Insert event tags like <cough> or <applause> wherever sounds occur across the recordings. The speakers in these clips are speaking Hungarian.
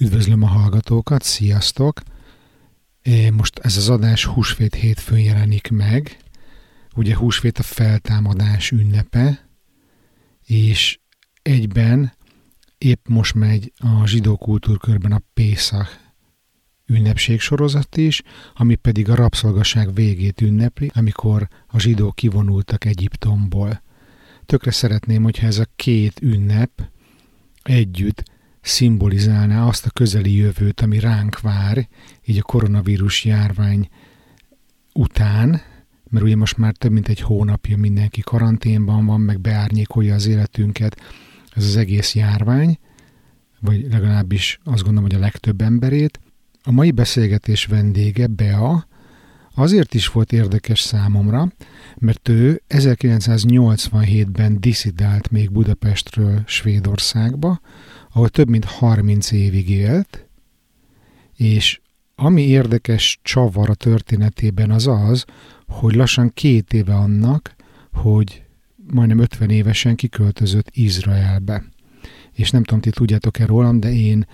Üdvözlöm a hallgatókat, sziasztok! Most ez az adás húsvét hétfőn jelenik meg. Ugye húsvét a feltámadás ünnepe, és egyben épp most megy a zsidó kultúrkörben a Pészak ünnepségsorozat is, ami pedig a rabszolgaság végét ünnepli, amikor a zsidók kivonultak Egyiptomból. Tökre szeretném, hogyha ez a két ünnep együtt szimbolizálná azt a közeli jövőt, ami ránk vár, így a koronavírus járvány után, mert ugye most már több mint egy hónapja mindenki karanténban van, meg beárnyékolja az életünket ez az egész járvány, vagy legalábbis azt gondolom, hogy a legtöbb emberét. A mai beszélgetés vendége, Bea, azért is volt érdekes számomra, mert ő 1987-ben diszidált még Budapestről Svédországba, ahol több mint 30 évig élt, és ami érdekes csavar a történetében az az, hogy lassan két éve annak, hogy majdnem 50 évesen kiköltözött Izraelbe. És nem tudom, ti tudjátok-e rólam, de én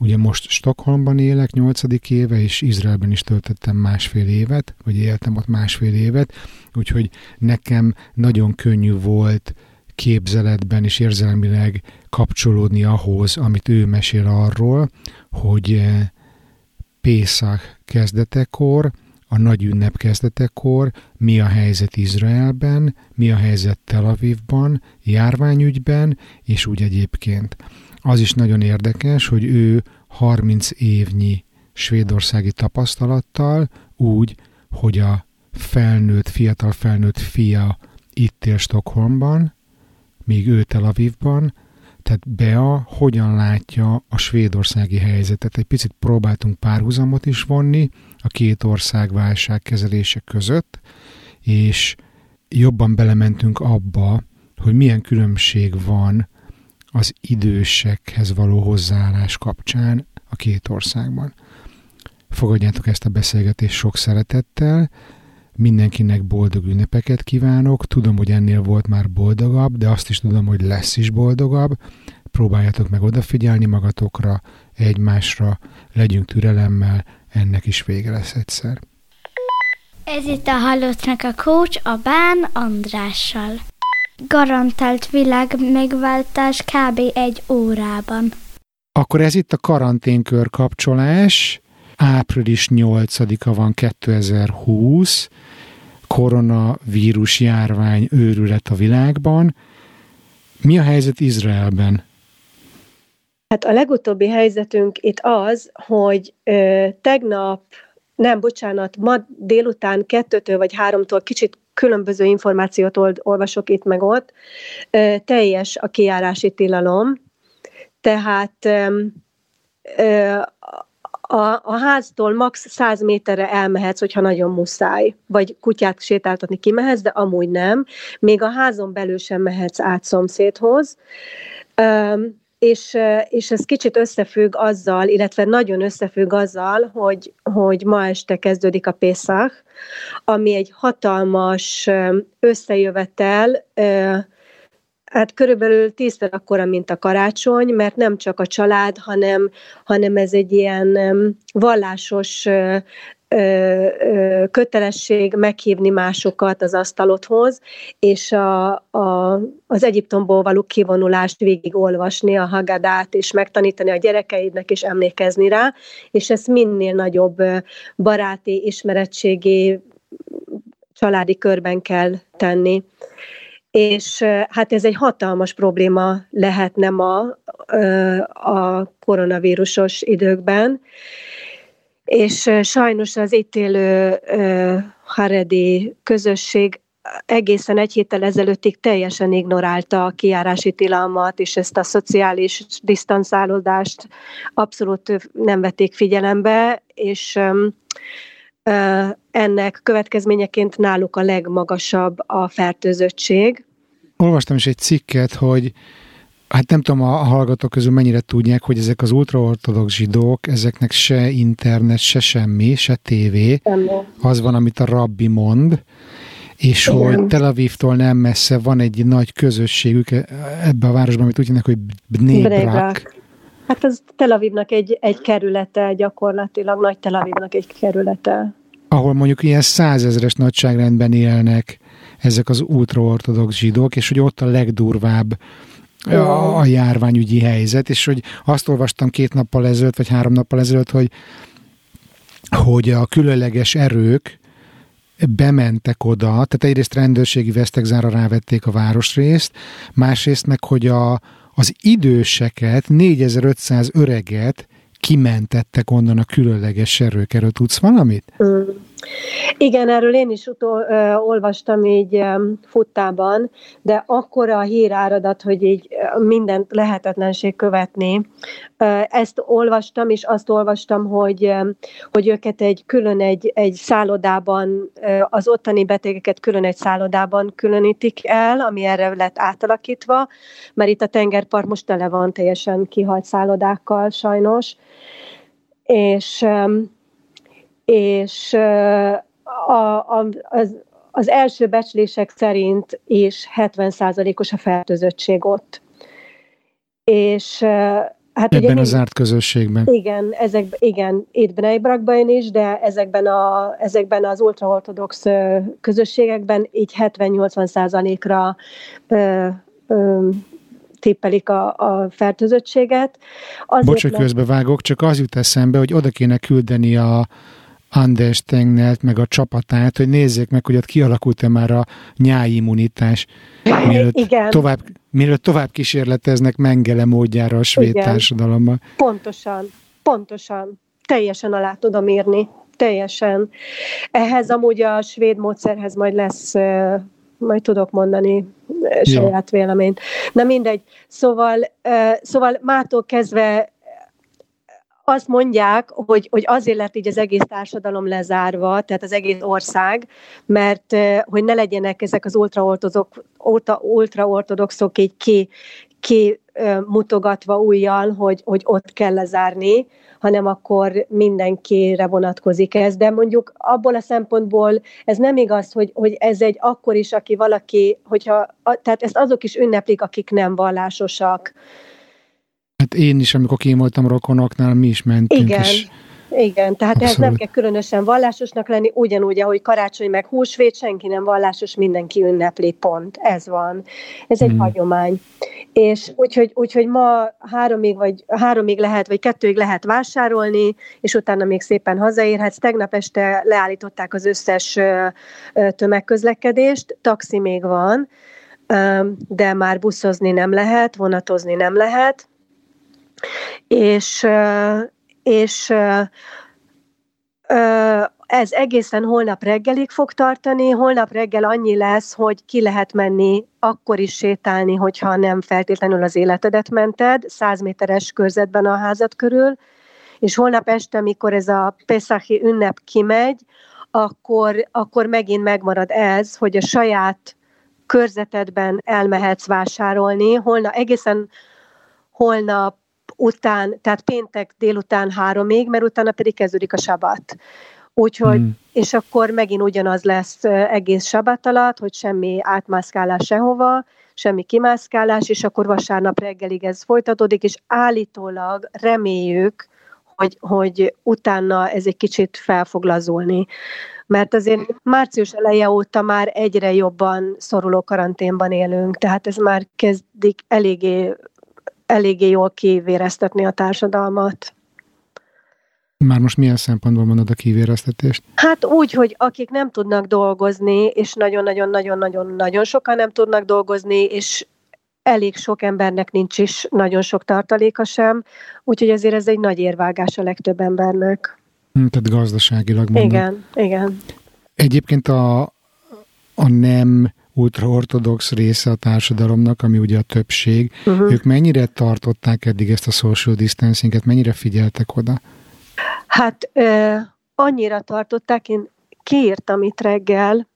ugye most Stockholmban élek 8. éve, és Izraelben is töltöttem másfél évet, vagy éltem ott másfél évet, úgyhogy nekem nagyon könnyű volt képzeletben és érzelmileg kapcsolódni ahhoz, amit ő mesél arról, hogy eh, Pészak kezdetekor, a nagy ünnep kezdetekor, mi a helyzet Izraelben, mi a helyzet Tel Avivban, járványügyben, és úgy egyébként. Az is nagyon érdekes, hogy ő 30 évnyi svédországi tapasztalattal úgy, hogy a felnőtt, fiatal felnőtt fia itt él Stockholmban, míg ő Tel Avivban, tehát Bea hogyan látja a svédországi helyzetet. Egy picit próbáltunk párhuzamot is vonni a két ország válságkezelése között, és jobban belementünk abba, hogy milyen különbség van az idősekhez való hozzáállás kapcsán a két országban. Fogadjátok ezt a beszélgetést sok szeretettel, Mindenkinek boldog ünnepeket kívánok. Tudom, hogy ennél volt már boldogabb, de azt is tudom, hogy lesz is boldogabb. Próbáljátok meg odafigyelni magatokra, egymásra, legyünk türelemmel, ennek is vége lesz egyszer. Ez itt a Halottnak a coach a Bán Andrással. Garantált világ megváltás kb. egy órában. Akkor ez itt a karanténkör kapcsolás. Április 8-a van 2020 koronavírus járvány őrület a világban. Mi a helyzet Izraelben? Hát a legutóbbi helyzetünk itt az, hogy ö, tegnap, nem, bocsánat, ma délután kettőtől vagy háromtól kicsit különböző információt olvasok itt meg ott, teljes a kiárási tilalom, tehát a, a háztól max 100 méterre elmehetsz, hogyha nagyon muszáj, vagy kutyát sétáltatni kimehetsz, de amúgy nem. Még a házon belül sem mehetsz át szomszédhoz. És, és ez kicsit összefügg azzal, illetve nagyon összefügg azzal, hogy, hogy ma este kezdődik a Pészak, ami egy hatalmas összejövetel, Hát körülbelül tízszer akkora, mint a karácsony, mert nem csak a család, hanem, hanem ez egy ilyen vallásos kötelesség meghívni másokat az asztalothoz, és a, a, az Egyiptomból való kivonulást végigolvasni, a Hagadát, és megtanítani a gyerekeidnek, és emlékezni rá, és ezt minél nagyobb baráti, ismeretségi, családi körben kell tenni. És hát ez egy hatalmas probléma lehetne ma a koronavírusos időkben, és sajnos az itt élő haredi közösség egészen egy héttel ezelőttig teljesen ignorálta a kiárási tilalmat, és ezt a szociális disztancálódást abszolút nem vették figyelembe, és ennek következményeként náluk a legmagasabb a fertőzöttség. Olvastam is egy cikket, hogy hát nem tudom a hallgatók közül mennyire tudják, hogy ezek az ultraortodox zsidók, ezeknek se internet, se semmi, se tévé, az van, amit a rabbi mond, és Igen. hogy Tel Avivtól nem messze van egy nagy közösségük ebbe a városban, amit úgy hívnak, hogy Bnei Brak, Hát ez Tel Avivnak egy, egy kerülete, gyakorlatilag nagy Tel Avivnak egy kerülete. Ahol mondjuk ilyen százezres nagyságrendben élnek ezek az ultraortodox zsidók, és hogy ott a legdurvább a, a járványügyi helyzet, és hogy azt olvastam két nappal ezelőtt, vagy három nappal ezelőtt, hogy, hogy a különleges erők bementek oda, tehát egyrészt rendőrségi vesztegzára rávették a városrészt, másrészt meg, hogy a, az időseket, 4500 öreget kimentettek onnan a különleges erők. Erről tudsz valamit? Igen, erről én is utol, ö, olvastam így ö, futtában, de akkora a híráradat, hogy így mindent lehetetlenség követni. Ö, ezt olvastam, és azt olvastam, hogy, ö, hogy őket egy külön egy, egy szállodában, ö, az ottani betegeket külön egy szállodában különítik el, ami erre lett átalakítva, mert itt a tengerpart most tele van teljesen kihalt szállodákkal sajnos. És és a, a, az, az első becslések szerint is 70%-os a fertőzöttség ott. És Hát Ebben ugye, a zárt közösségben. Igen, ezek, igen itt Bnei is, de ezekben, a, ezekben az ultraortodox közösségekben így 70-80 százalékra tippelik a, a fertőzöttséget. Bocs, hogy közbevágok, csak az jut eszembe, hogy oda kéne küldeni a, Anders Tengnelt, meg a csapatát, hogy nézzék meg, hogy ott kialakult-e már a nyáimmunitás, mielőtt <laughs> Igen. tovább, mielőtt tovább kísérleteznek Mengele módjára a svéd Igen. társadalommal. Pontosan, pontosan. Teljesen alá tudom írni. Teljesen. Ehhez amúgy a svéd módszerhez majd lesz majd tudok mondani saját véleményt. Na mindegy. Szóval, szóval mától kezdve azt mondják, hogy, hogy azért lett így az egész társadalom lezárva, tehát az egész ország, mert hogy ne legyenek ezek az ultraortodoxok, ultraortodoxok így ki, ki mutogatva újjal, hogy, hogy ott kell lezárni, hanem akkor mindenkire vonatkozik ez. De mondjuk abból a szempontból ez nem igaz, hogy, hogy ez egy akkor is, aki valaki, hogyha, tehát ezt azok is ünneplik, akik nem vallásosak. Hát én is, amikor én voltam rokonoknál, mi is mentünk. Igen. És igen, tehát Abszolút. ez nem kell különösen vallásosnak lenni, ugyanúgy, ahogy karácsony meg húsvét, senki nem vallásos, mindenki ünnepli, pont. Ez van. Ez egy hmm. hagyomány. És úgyhogy, úgyhogy ma háromig, vagy háromig lehet, vagy kettőig lehet vásárolni, és utána még szépen hazaérhetsz. Tegnap este leállították az összes tömegközlekedést, taxi még van, de már buszozni nem lehet, vonatozni nem lehet, és, és ez egészen holnap reggelig fog tartani, holnap reggel annyi lesz, hogy ki lehet menni akkor is sétálni, hogyha nem feltétlenül az életedet mented, 100 méteres körzetben a házad körül, és holnap este, amikor ez a Pesach ünnep kimegy, akkor, akkor megint megmarad ez, hogy a saját körzetedben elmehetsz vásárolni. Holnap, egészen holnap után, tehát péntek délután háromig, mert utána pedig kezdődik a sabat. Úgyhogy, mm. és akkor megint ugyanaz lesz egész sabat alatt, hogy semmi átmászkálás sehova, semmi kimászkálás, és akkor vasárnap reggelig ez folytatódik, és állítólag reméljük, hogy, hogy utána ez egy kicsit fel fog lazulni. Mert azért március eleje óta már egyre jobban szoruló karanténban élünk, tehát ez már kezdik eléggé eléggé jól kivéreztetni a társadalmat. Már most milyen szempontból mondod a kivéreztetést? Hát úgy, hogy akik nem tudnak dolgozni, és nagyon-nagyon-nagyon-nagyon-nagyon sokan nem tudnak dolgozni, és elég sok embernek nincs is nagyon sok tartaléka sem, úgyhogy ezért ez egy nagy érvágás a legtöbb embernek. Hm, tehát gazdaságilag mondod. Igen, igen. Egyébként a, a nem ultraortodox része a társadalomnak, ami ugye a többség, uh-huh. ők mennyire tartották eddig ezt a social distancinget, mennyire figyeltek oda? Hát ö, annyira tartották, én kiírtam itt reggel,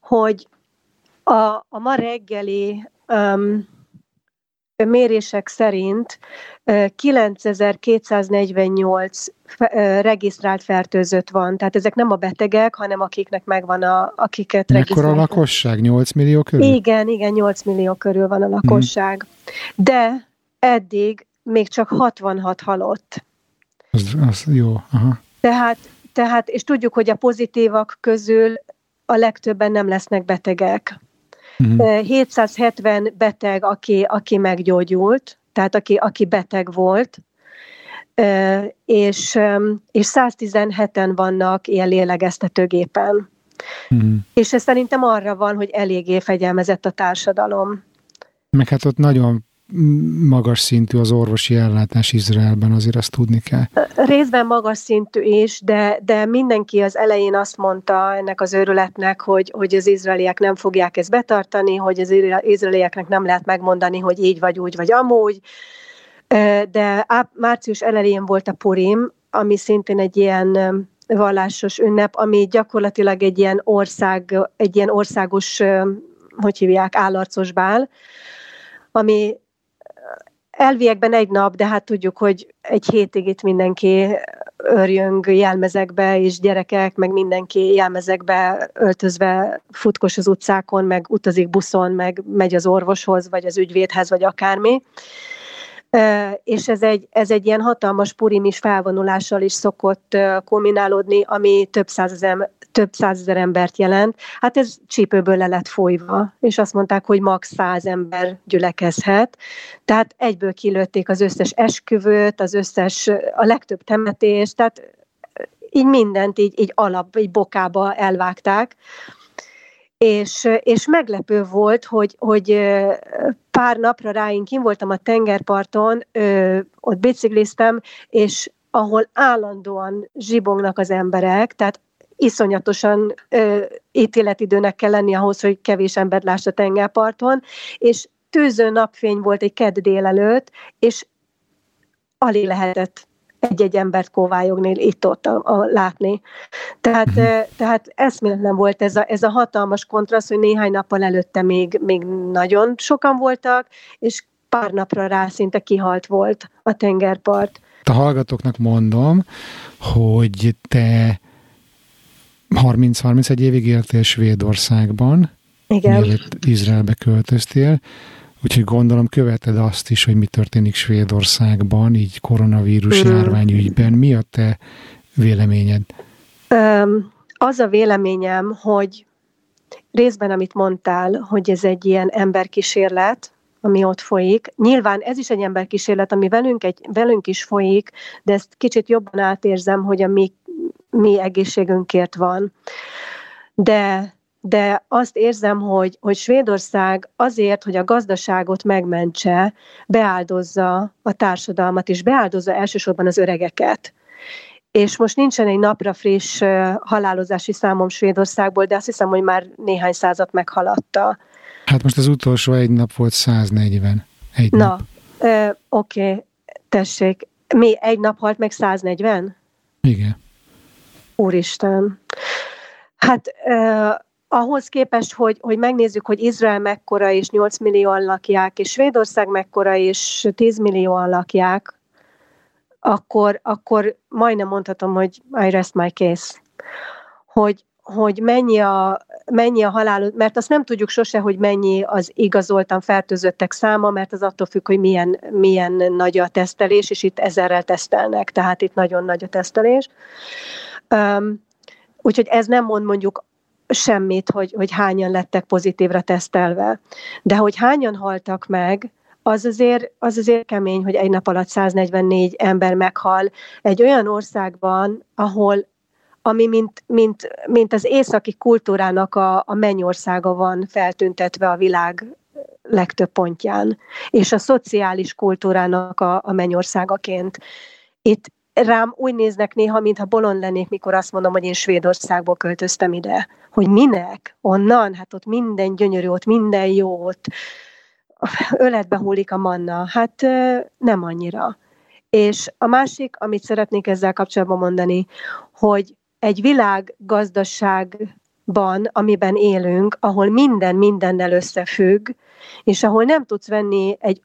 hogy a, a ma reggeli um, mérések szerint 9248 regisztrált fertőzött van. Tehát ezek nem a betegek, hanem akiknek megvan a, akiket Mekkora a lakosság? 8 millió körül? Igen, igen, 8 millió körül van a lakosság. Hmm. De eddig még csak 66 halott. Az, az jó, aha. Tehát, tehát, és tudjuk, hogy a pozitívak közül a legtöbben nem lesznek betegek. Uh-huh. 770 beteg, aki, aki meggyógyult, tehát aki, aki beteg volt, és, és 117-en vannak ilyen lélegeztetőgépen. Uh-huh. És ez szerintem arra van, hogy eléggé fegyelmezett a társadalom. Meg hát ott nagyon magas szintű az orvosi ellátás Izraelben, azért azt tudni kell. Részben magas szintű is, de, de mindenki az elején azt mondta ennek az őrületnek, hogy, hogy az izraeliek nem fogják ezt betartani, hogy az izraelieknek nem lehet megmondani, hogy így vagy úgy vagy amúgy. De március elején volt a Purim, ami szintén egy ilyen vallásos ünnep, ami gyakorlatilag egy ilyen ország, egy ilyen országos, hogy hívják, állarcos bál, ami elviekben egy nap, de hát tudjuk, hogy egy hétig itt mindenki örjön jelmezekbe, és gyerekek, meg mindenki jelmezekbe öltözve futkos az utcákon, meg utazik buszon, meg megy az orvoshoz, vagy az ügyvédhez, vagy akármi és ez egy, ez egy ilyen hatalmas purimis felvonulással is szokott kombinálódni, ami több százezer, több százezer embert jelent. Hát ez csípőből le lett folyva, és azt mondták, hogy max. száz ember gyülekezhet. Tehát egyből kilőtték az összes esküvőt, az összes, a legtöbb temetést, tehát így mindent így, így alap, így bokába elvágták és, és meglepő volt, hogy, hogy pár napra ráink kim voltam a tengerparton, ott bicikliztem, és ahol állandóan zsibongnak az emberek, tehát iszonyatosan ö, ítéletidőnek kell lenni ahhoz, hogy kevés ember láss a tengerparton, és tűző napfény volt egy kedd délelőtt, és alig lehetett egy-egy embert kóvályogni itt-ott a, a, látni. Tehát, uh-huh. tehát eszméletlen volt ez a, ez a hatalmas kontraszt, hogy néhány nappal előtte még, még nagyon sokan voltak, és pár napra rá szinte kihalt volt a tengerpart. A hallgatóknak mondom, hogy te 30-31 évig éltél Svédországban, Igen. mielőtt Izraelbe költöztél, Úgyhogy gondolom követed azt is, hogy mi történik Svédországban, így koronavírus mm. járványügyben. Mi a te véleményed? Um, az a véleményem, hogy részben, amit mondtál, hogy ez egy ilyen emberkísérlet, ami ott folyik. Nyilván ez is egy emberkísérlet, ami velünk, egy, velünk is folyik, de ezt kicsit jobban átérzem, hogy a mi, mi egészségünkért van. De de azt érzem, hogy, hogy Svédország azért, hogy a gazdaságot megmentse, beáldozza a társadalmat, és beáldozza elsősorban az öregeket. És most nincsen egy napra friss halálozási számom Svédországból, de azt hiszem, hogy már néhány százat meghaladta. Hát most az utolsó egy nap volt 140. Egy Na, oké, okay, tessék. Mi egy nap halt meg 140? Igen. Úristen. Hát ahhoz képest, hogy, hogy megnézzük, hogy Izrael mekkora és 8 millióan lakják, és Svédország mekkora és 10 millióan lakják, akkor, akkor majdnem mondhatom, hogy I rest my case. Hogy, hogy mennyi a, mennyi a halál, mert azt nem tudjuk sose, hogy mennyi az igazoltan fertőzöttek száma, mert az attól függ, hogy milyen, milyen nagy a tesztelés, és itt ezerrel tesztelnek, tehát itt nagyon nagy a tesztelés. Um, úgyhogy ez nem mond mondjuk semmit, hogy, hogy hányan lettek pozitívra tesztelve. De hogy hányan haltak meg, az azért, az azért kemény, hogy egy nap alatt 144 ember meghal egy olyan országban, ahol ami mint, mint, mint az északi kultúrának a, a mennyországa van feltüntetve a világ legtöbb pontján, és a szociális kultúrának a, a mennyországaként. Itt rám úgy néznek néha, mintha bolond lennék, mikor azt mondom, hogy én Svédországból költöztem ide. Hogy minek? Onnan? Hát ott minden gyönyörű, ott minden jó, ott öletbe hullik a manna. Hát nem annyira. És a másik, amit szeretnék ezzel kapcsolatban mondani, hogy egy világgazdaságban, amiben élünk, ahol minden mindennel összefügg, és ahol nem tudsz venni egy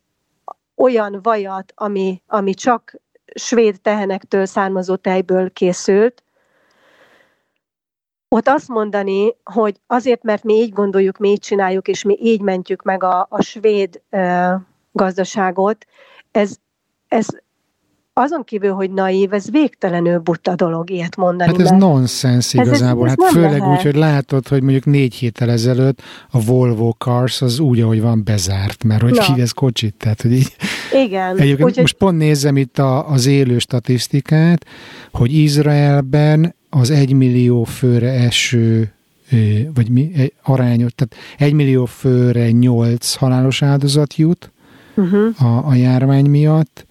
olyan vajat, ami, ami csak svéd tehenektől származó tejből készült, ott azt mondani, hogy azért, mert mi így gondoljuk, mi így csináljuk, és mi így mentjük meg a, a svéd ö, gazdaságot, ez, ez azon kívül, hogy naív, ez végtelenül buta dolog ilyet mondani. Hát ez mert... nonsens igazából. Ez, ez, ez hát főleg lehet. úgy, hogy látod, hogy mondjuk négy héttel ezelőtt a Volvo Cars az úgy, ahogy van, bezárt, mert hogy ki ez kocsit, tehát hogy így... Igen. Egyébként úgy, most pont nézem itt a, az élő statisztikát, hogy Izraelben az egymillió főre eső vagy mi, arányos, tehát egymillió főre nyolc halálos áldozat jut uh-huh. a, a járvány miatt,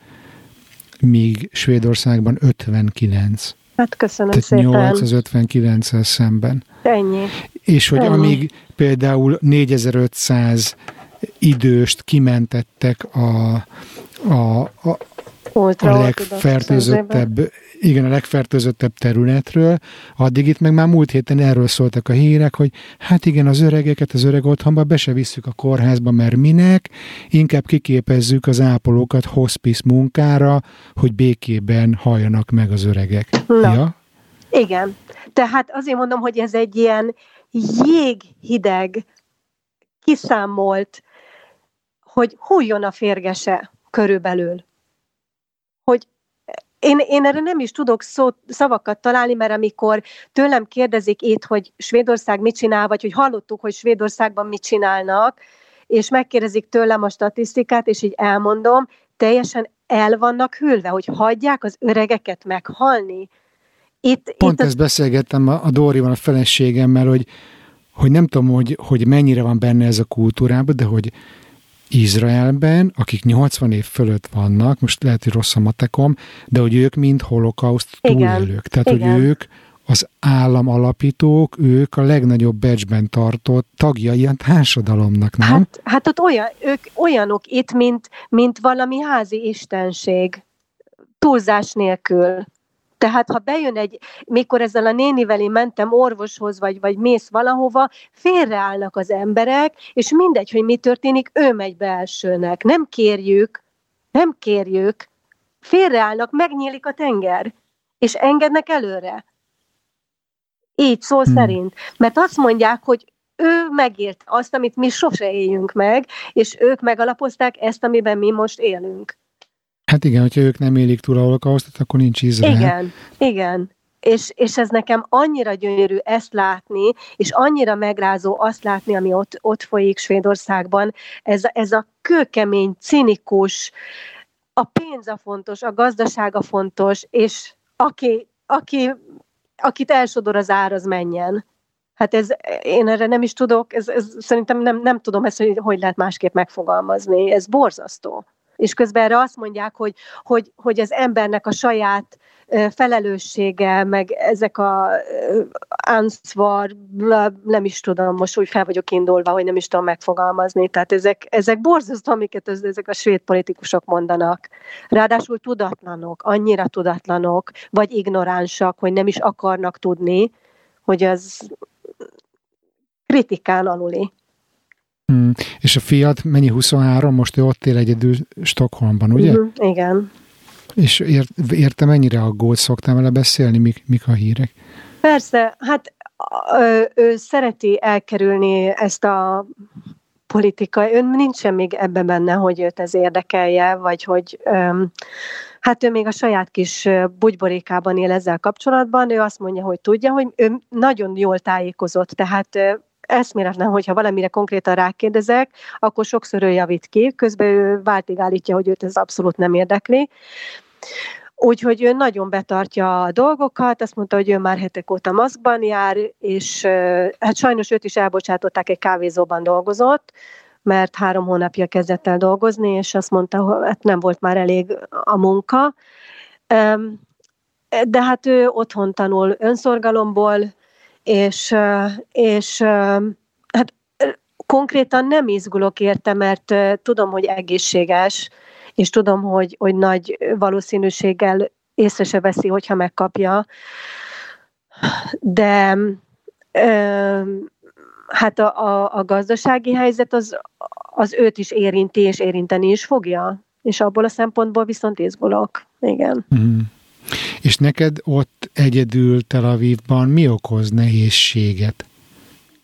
míg Svédországban 59. Hát köszönöm Tehát szépen. 8 az 59 szemben. Ennyi. És hogy Ennyi. amíg például 4500 időst kimentettek a, a, a, a legfertőzöttebb igen, a legfertőzöttebb területről, addig itt meg már múlt héten erről szóltak a hírek, hogy hát igen, az öregeket az öreg otthonba be se visszük a kórházba, mert minek, inkább kiképezzük az ápolókat hospice munkára, hogy békében halljanak meg az öregek. Na, ja? Igen. Tehát azért mondom, hogy ez egy ilyen jéghideg, kiszámolt, hogy hújjon a férgese körülbelül. Én, én erre nem is tudok szó, szavakat találni, mert amikor tőlem kérdezik itt, hogy Svédország mit csinál, vagy hogy hallottuk, hogy Svédországban mit csinálnak, és megkérdezik tőlem a statisztikát, és így elmondom, teljesen el vannak hűlve, hogy hagyják az öregeket meghalni. Itt, Pont itt ezt a... beszélgettem a, a Dórival, a feleségemmel, hogy, hogy nem tudom, hogy, hogy mennyire van benne ez a kultúrában, de hogy Izraelben, akik 80 év fölött vannak, most lehet, hogy rossz a matekom, de hogy ők mind holokauszt túlélők. Tehát, Igen. hogy ők az állam alapítók, ők a legnagyobb becsben tartott tagja ilyen társadalomnak, nem? Hát, hát ott olyan, ők olyanok itt, mint, mint valami házi istenség. Túlzás nélkül. Tehát ha bejön egy, mikor ezzel a nénivel én mentem orvoshoz, vagy, vagy mész valahova, félreállnak az emberek, és mindegy, hogy mi történik, ő megy be elsőnek. Nem kérjük, nem kérjük, félreállnak, megnyílik a tenger, és engednek előre. Így szó hmm. szerint. Mert azt mondják, hogy ő megért azt, amit mi sose éljünk meg, és ők megalapozták ezt, amiben mi most élünk. Hát igen, hogyha ők nem élik túl a holokausztot, akkor nincs Izrael. Igen, igen. És, és ez nekem annyira gyönyörű ezt látni, és annyira megrázó azt látni, ami ott, ott folyik Svédországban. Ez, ez a kőkemény, cinikus, a pénz a fontos, a gazdaság a fontos, és aki, aki, akit elsodor az ár, az menjen. Hát ez, én erre nem is tudok, ez, ez szerintem nem, nem tudom ezt, hogy hogy lehet másképp megfogalmazni. Ez borzasztó és közben erre azt mondják, hogy, hogy, hogy az embernek a saját felelőssége, meg ezek a ansvar, nem is tudom, most úgy fel vagyok indulva, hogy nem is tudom megfogalmazni. Tehát ezek, ezek borzasztó, amiket ezek a svéd politikusok mondanak. Ráadásul tudatlanok, annyira tudatlanok, vagy ignoránsak, hogy nem is akarnak tudni, hogy az kritikán aluli. Hmm. És a fiat mennyi 23, most ő ott él egyedül Stockholmban, ugye? Mm, igen. És ért, érte mennyire aggód, szoktál vele beszélni, mik, mik a hírek? Persze, hát ő, ő szereti elkerülni ezt a politika, ön nincsen még ebben benne, hogy őt ez érdekelje, vagy hogy öm, hát ő még a saját kis bugyborékában él ezzel kapcsolatban, ő azt mondja, hogy tudja, hogy ő nagyon jól tájékozott, tehát eszméletlen, hogyha valamire konkrétan rákérdezek, akkor sokszor ő javít ki, közben ő váltig állítja, hogy őt ez abszolút nem érdekli. Úgyhogy ő nagyon betartja a dolgokat, azt mondta, hogy ő már hetek óta maszkban jár, és hát sajnos őt is elbocsátották, egy kávézóban dolgozott, mert három hónapja kezdett el dolgozni, és azt mondta, hogy hát nem volt már elég a munka. De hát ő otthon tanul önszorgalomból, és, és hát konkrétan nem izgulok érte, mert tudom, hogy egészséges, és tudom, hogy, hogy nagy valószínűséggel észre se veszi, hogyha megkapja. De hát a, a, a gazdasági helyzet az, az őt is érinti, és érinteni is fogja. És abból a szempontból viszont izgulok. Igen. Mm. És neked ott egyedül Tel Avivban mi okoz nehézséget?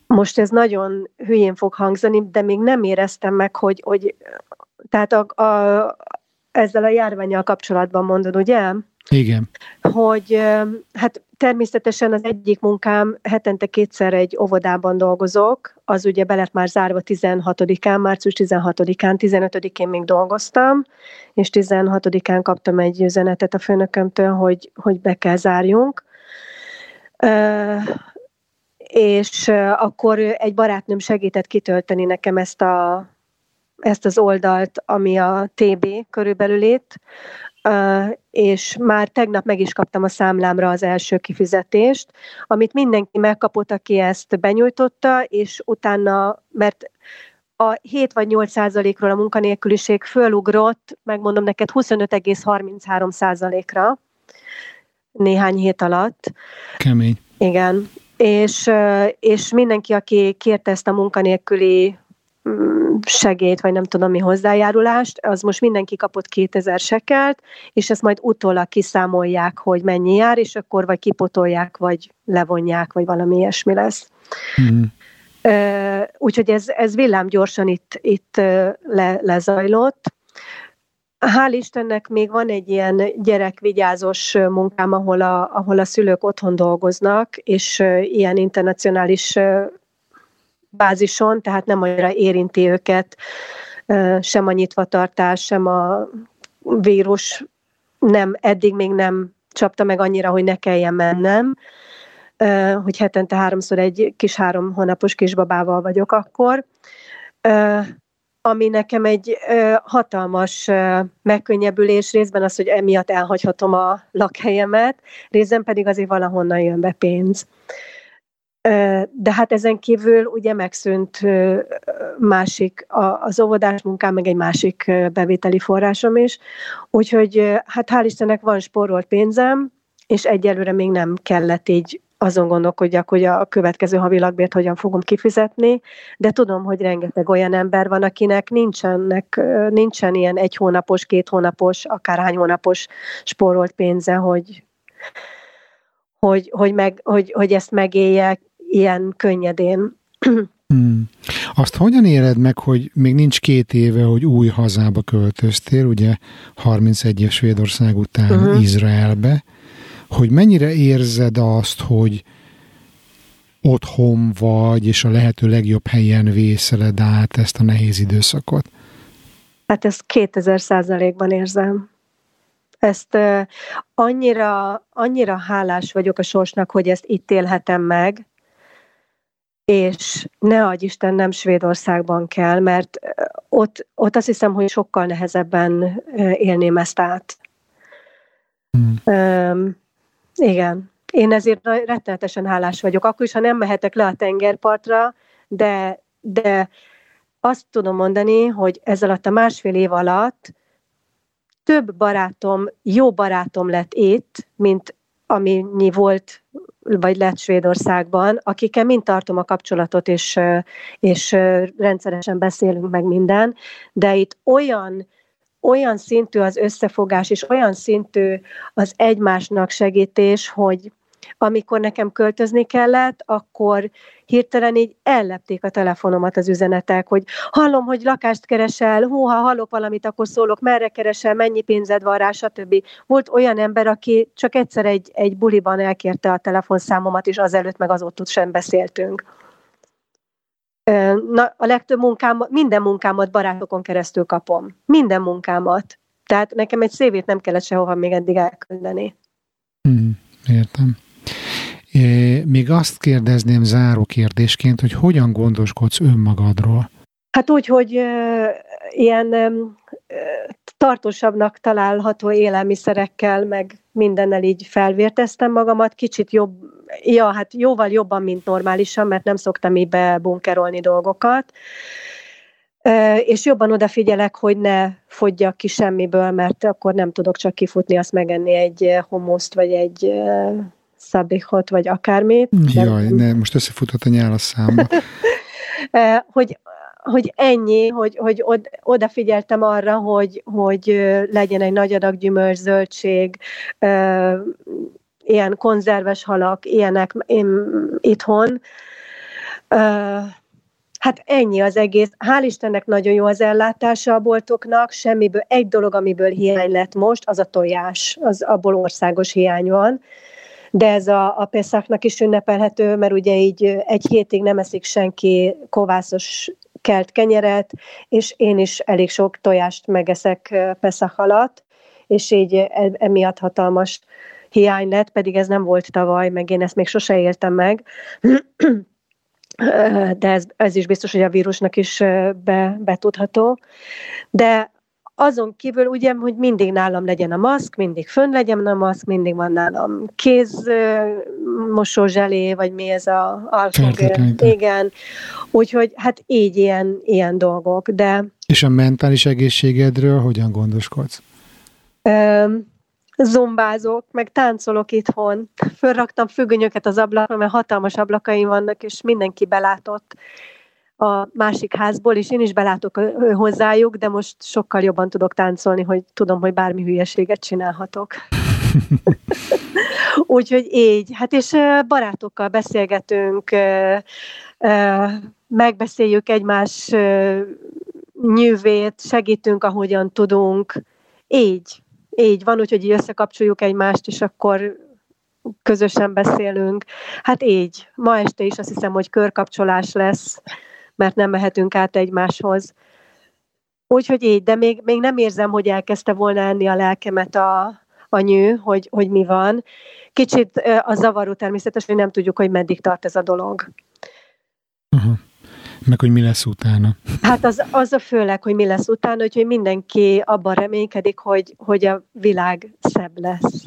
Most ez nagyon hülyén fog hangzani, de még nem éreztem meg, hogy, hogy tehát a, a, ezzel a járványjal kapcsolatban mondod, ugye? Igen. Hogy hát természetesen az egyik munkám hetente kétszer egy óvodában dolgozok, az ugye be lett már zárva 16-án, március 16-án, 15-én még dolgoztam, és 16-án kaptam egy üzenetet a főnökömtől, hogy, hogy be kell zárjunk. és akkor egy barátnőm segített kitölteni nekem ezt a ezt az oldalt, ami a TB körülbelül itt, és már tegnap meg is kaptam a számlámra az első kifizetést, amit mindenki megkapott, aki ezt benyújtotta, és utána, mert a 7 vagy 8 százalékról a munkanélküliség fölugrott, megmondom neked, 25,33 százalékra néhány hét alatt. Kemény. Igen. És, és mindenki, aki kérte ezt a munkanélküli segélyt, vagy nem tudom mi hozzájárulást, az most mindenki kapott 2000 sekelt, és ezt majd utólag kiszámolják, hogy mennyi jár, és akkor vagy kipotolják, vagy levonják, vagy valami ilyesmi lesz. Mm. Úgyhogy ez, ez villám gyorsan itt, itt le, lezajlott. Hál' Istennek még van egy ilyen gyerekvigyázós munkám, ahol a, ahol a szülők otthon dolgoznak, és ilyen internacionális bázison, tehát nem annyira érinti őket sem a nyitvatartás, sem a vírus nem, eddig még nem csapta meg annyira, hogy ne kelljen mennem, hogy hetente háromszor egy kis három hónapos kisbabával vagyok akkor, ami nekem egy hatalmas megkönnyebbülés, részben az, hogy emiatt elhagyhatom a lakhelyemet, részben pedig azért valahonnan jön be pénz. De hát ezen kívül ugye megszűnt másik, az óvodás munkám, meg egy másik bevételi forrásom is. Úgyhogy hát hál' Istennek van spórolt pénzem, és egyelőre még nem kellett így azon gondolkodjak, hogy a következő havi lakbért hogyan fogom kifizetni, de tudom, hogy rengeteg olyan ember van, akinek nincsenek, nincsen ilyen egy hónapos, két hónapos, akárhány hónapos spórolt pénze, hogy, hogy, hogy, meg, hogy, hogy ezt megéljek, ilyen könnyedén. Hmm. Azt hogyan éred meg, hogy még nincs két éve, hogy új hazába költöztél, ugye 31 év Svédország után uh-huh. Izraelbe, hogy mennyire érzed azt, hogy otthon vagy, és a lehető legjobb helyen vészeled át ezt a nehéz időszakot? Hát ezt 2000 százalékban érzem. Ezt uh, annyira, annyira hálás vagyok a sorsnak, hogy ezt itt élhetem meg, és ne adj Isten, nem Svédországban kell, mert ott, ott azt hiszem, hogy sokkal nehezebben élném ezt át. Mm. Um, igen. Én ezért rettenetesen hálás vagyok. Akkor is, ha nem mehetek le a tengerpartra, de, de azt tudom mondani, hogy ez alatt a másfél év alatt több barátom, jó barátom lett itt, mint amennyi volt vagy lett Svédországban, akikkel mind tartom a kapcsolatot, és, és rendszeresen beszélünk meg minden, de itt olyan olyan szintű az összefogás, és olyan szintű az egymásnak segítés, hogy amikor nekem költözni kellett, akkor hirtelen így ellepték a telefonomat az üzenetek, hogy hallom, hogy lakást keresel, hú, ha hallok valamit, akkor szólok, merre keresel, mennyi pénzed van rá, stb. Volt olyan ember, aki csak egyszer egy, egy buliban elkérte a telefonszámomat, és azelőtt meg azóta sem beszéltünk. Na, a legtöbb munkám, minden munkámat barátokon keresztül kapom. Minden munkámat. Tehát nekem egy szévét nem kellett sehova még eddig elküldeni. Hmm, értem. Még azt kérdezném záró kérdésként, hogy hogyan gondoskodsz önmagadról? Hát úgy, hogy ilyen tartósabbnak található élelmiszerekkel, meg mindennel így felvérteztem magamat, kicsit jobb, ja, hát jóval jobban, mint normálisan, mert nem szoktam így bebunkerolni dolgokat, és jobban odafigyelek, hogy ne fogyjak ki semmiből, mert akkor nem tudok csak kifutni, azt megenni egy homuszt, vagy egy szabihot, vagy akármit. Jaj, ne, most összefutott a nyál a számba. <laughs> hogy, hogy ennyi, hogy, hogy od, odafigyeltem arra, hogy, hogy legyen egy nagy adag gyümölcs, zöldség, ilyen konzerves halak, ilyenek én, itthon. Hát ennyi az egész. Hál' Istennek nagyon jó az ellátása a boltoknak, semmiből egy dolog, amiből hiány lett most, az a tojás, az abból országos hiány van. De ez a, a Peszaknak is ünnepelhető, mert ugye így egy hétig nem eszik senki kovászos kelt kenyeret, és én is elég sok tojást megeszek Peszak alatt, és így e, emiatt hatalmas hiány lett, pedig ez nem volt tavaly, meg én ezt még sose éltem meg <clears throat> de ez, ez is biztos, hogy a vírusnak is be, betudható. De azon kívül ugye, hogy mindig nálam legyen a maszk, mindig fönn legyen a maszk, mindig van nálam kézmosózselé, vagy mi ez a alkohol. Igen. Úgyhogy hát így ilyen, ilyen dolgok, de... És a mentális egészségedről hogyan gondoskodsz? zombázok, meg táncolok itthon. Fölraktam függönyöket az ablakra, mert hatalmas ablakaim vannak, és mindenki belátott a másik házból, és én is belátok hozzájuk, de most sokkal jobban tudok táncolni, hogy tudom, hogy bármi hülyeséget csinálhatok. <laughs> Úgyhogy így. Hát és barátokkal beszélgetünk, megbeszéljük egymás nyűvét, segítünk, ahogyan tudunk. Így. Így van, úgyhogy összekapcsoljuk egymást, és akkor közösen beszélünk. Hát így. Ma este is azt hiszem, hogy körkapcsolás lesz, mert nem mehetünk át egymáshoz. Úgyhogy így, de még, még nem érzem, hogy elkezdte volna enni a lelkemet a, a nyű, hogy, hogy mi van. Kicsit a zavaró természetesen, hogy nem tudjuk, hogy meddig tart ez a dolog. Uh-huh. Meg, hogy mi lesz utána. Hát az, az a főleg, hogy mi lesz utána, hogy mindenki abban reménykedik, hogy, hogy a világ szebb lesz.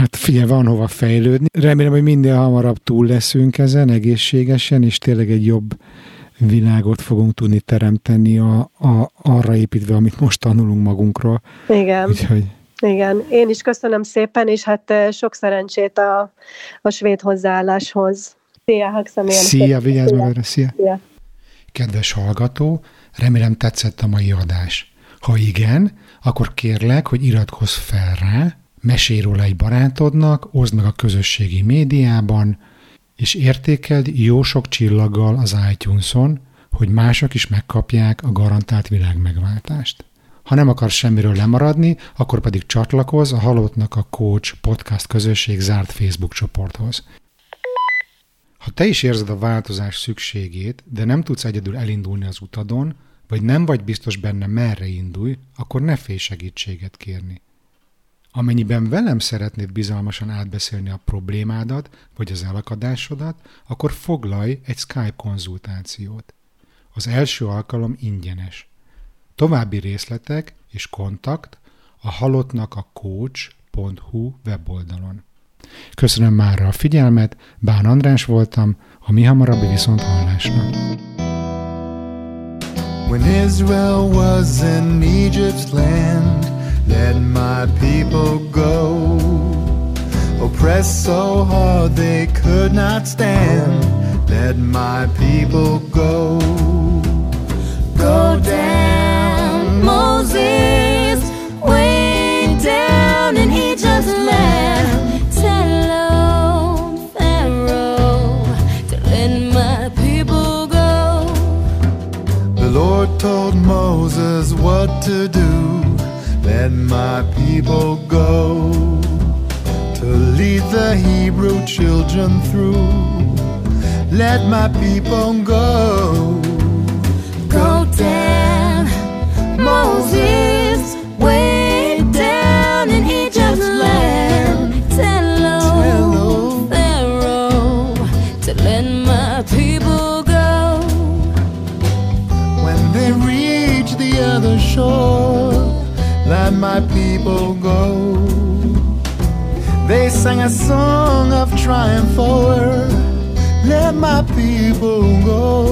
Hát figyelj, van hova fejlődni. Remélem, hogy minél hamarabb túl leszünk ezen egészségesen, és tényleg egy jobb világot fogunk tudni teremteni a, a, arra építve, amit most tanulunk magunkról. Igen. Úgyhogy... Igen, én is köszönöm szépen, és hát eh, sok szerencsét a, a svéd hozzáálláshoz. Szia, Szia, vigyázz magadra, szia. szia. Kedves hallgató, remélem tetszett a mai adás. Ha igen, akkor kérlek, hogy iratkozz fel rá, mesélj róla egy barátodnak, oszd meg a közösségi médiában, és értékeld jó sok csillaggal az iTunes-on, hogy mások is megkapják a garantált világmegváltást. Ha nem akarsz semmiről lemaradni, akkor pedig csatlakozz a Halottnak a Coach podcast közösség zárt Facebook csoporthoz. Ha te is érzed a változás szükségét, de nem tudsz egyedül elindulni az utadon, vagy nem vagy biztos benne merre indulj, akkor ne félj segítséget kérni. Amennyiben velem szeretnéd bizalmasan átbeszélni a problémádat, vagy az elakadásodat, akkor foglalj egy Skype konzultációt. Az első alkalom ingyenes. További részletek és kontakt a halottnak a coach.hu weboldalon. Köszönöm már a figyelmet, Bán András voltam, a mi hamarabbi viszont hallásnak. When Israel was in Egypt's land, let my people go. Oppressed so hard they could not stand, let my people go. Go down, Moses, way down in Egypt's land. Tell old Pharaoh to let my people go. The Lord told Moses what to do. Let my people go to lead the Hebrew children through. Let my people go. Go down, Moses, Sang a song of triumph forward, let my people go.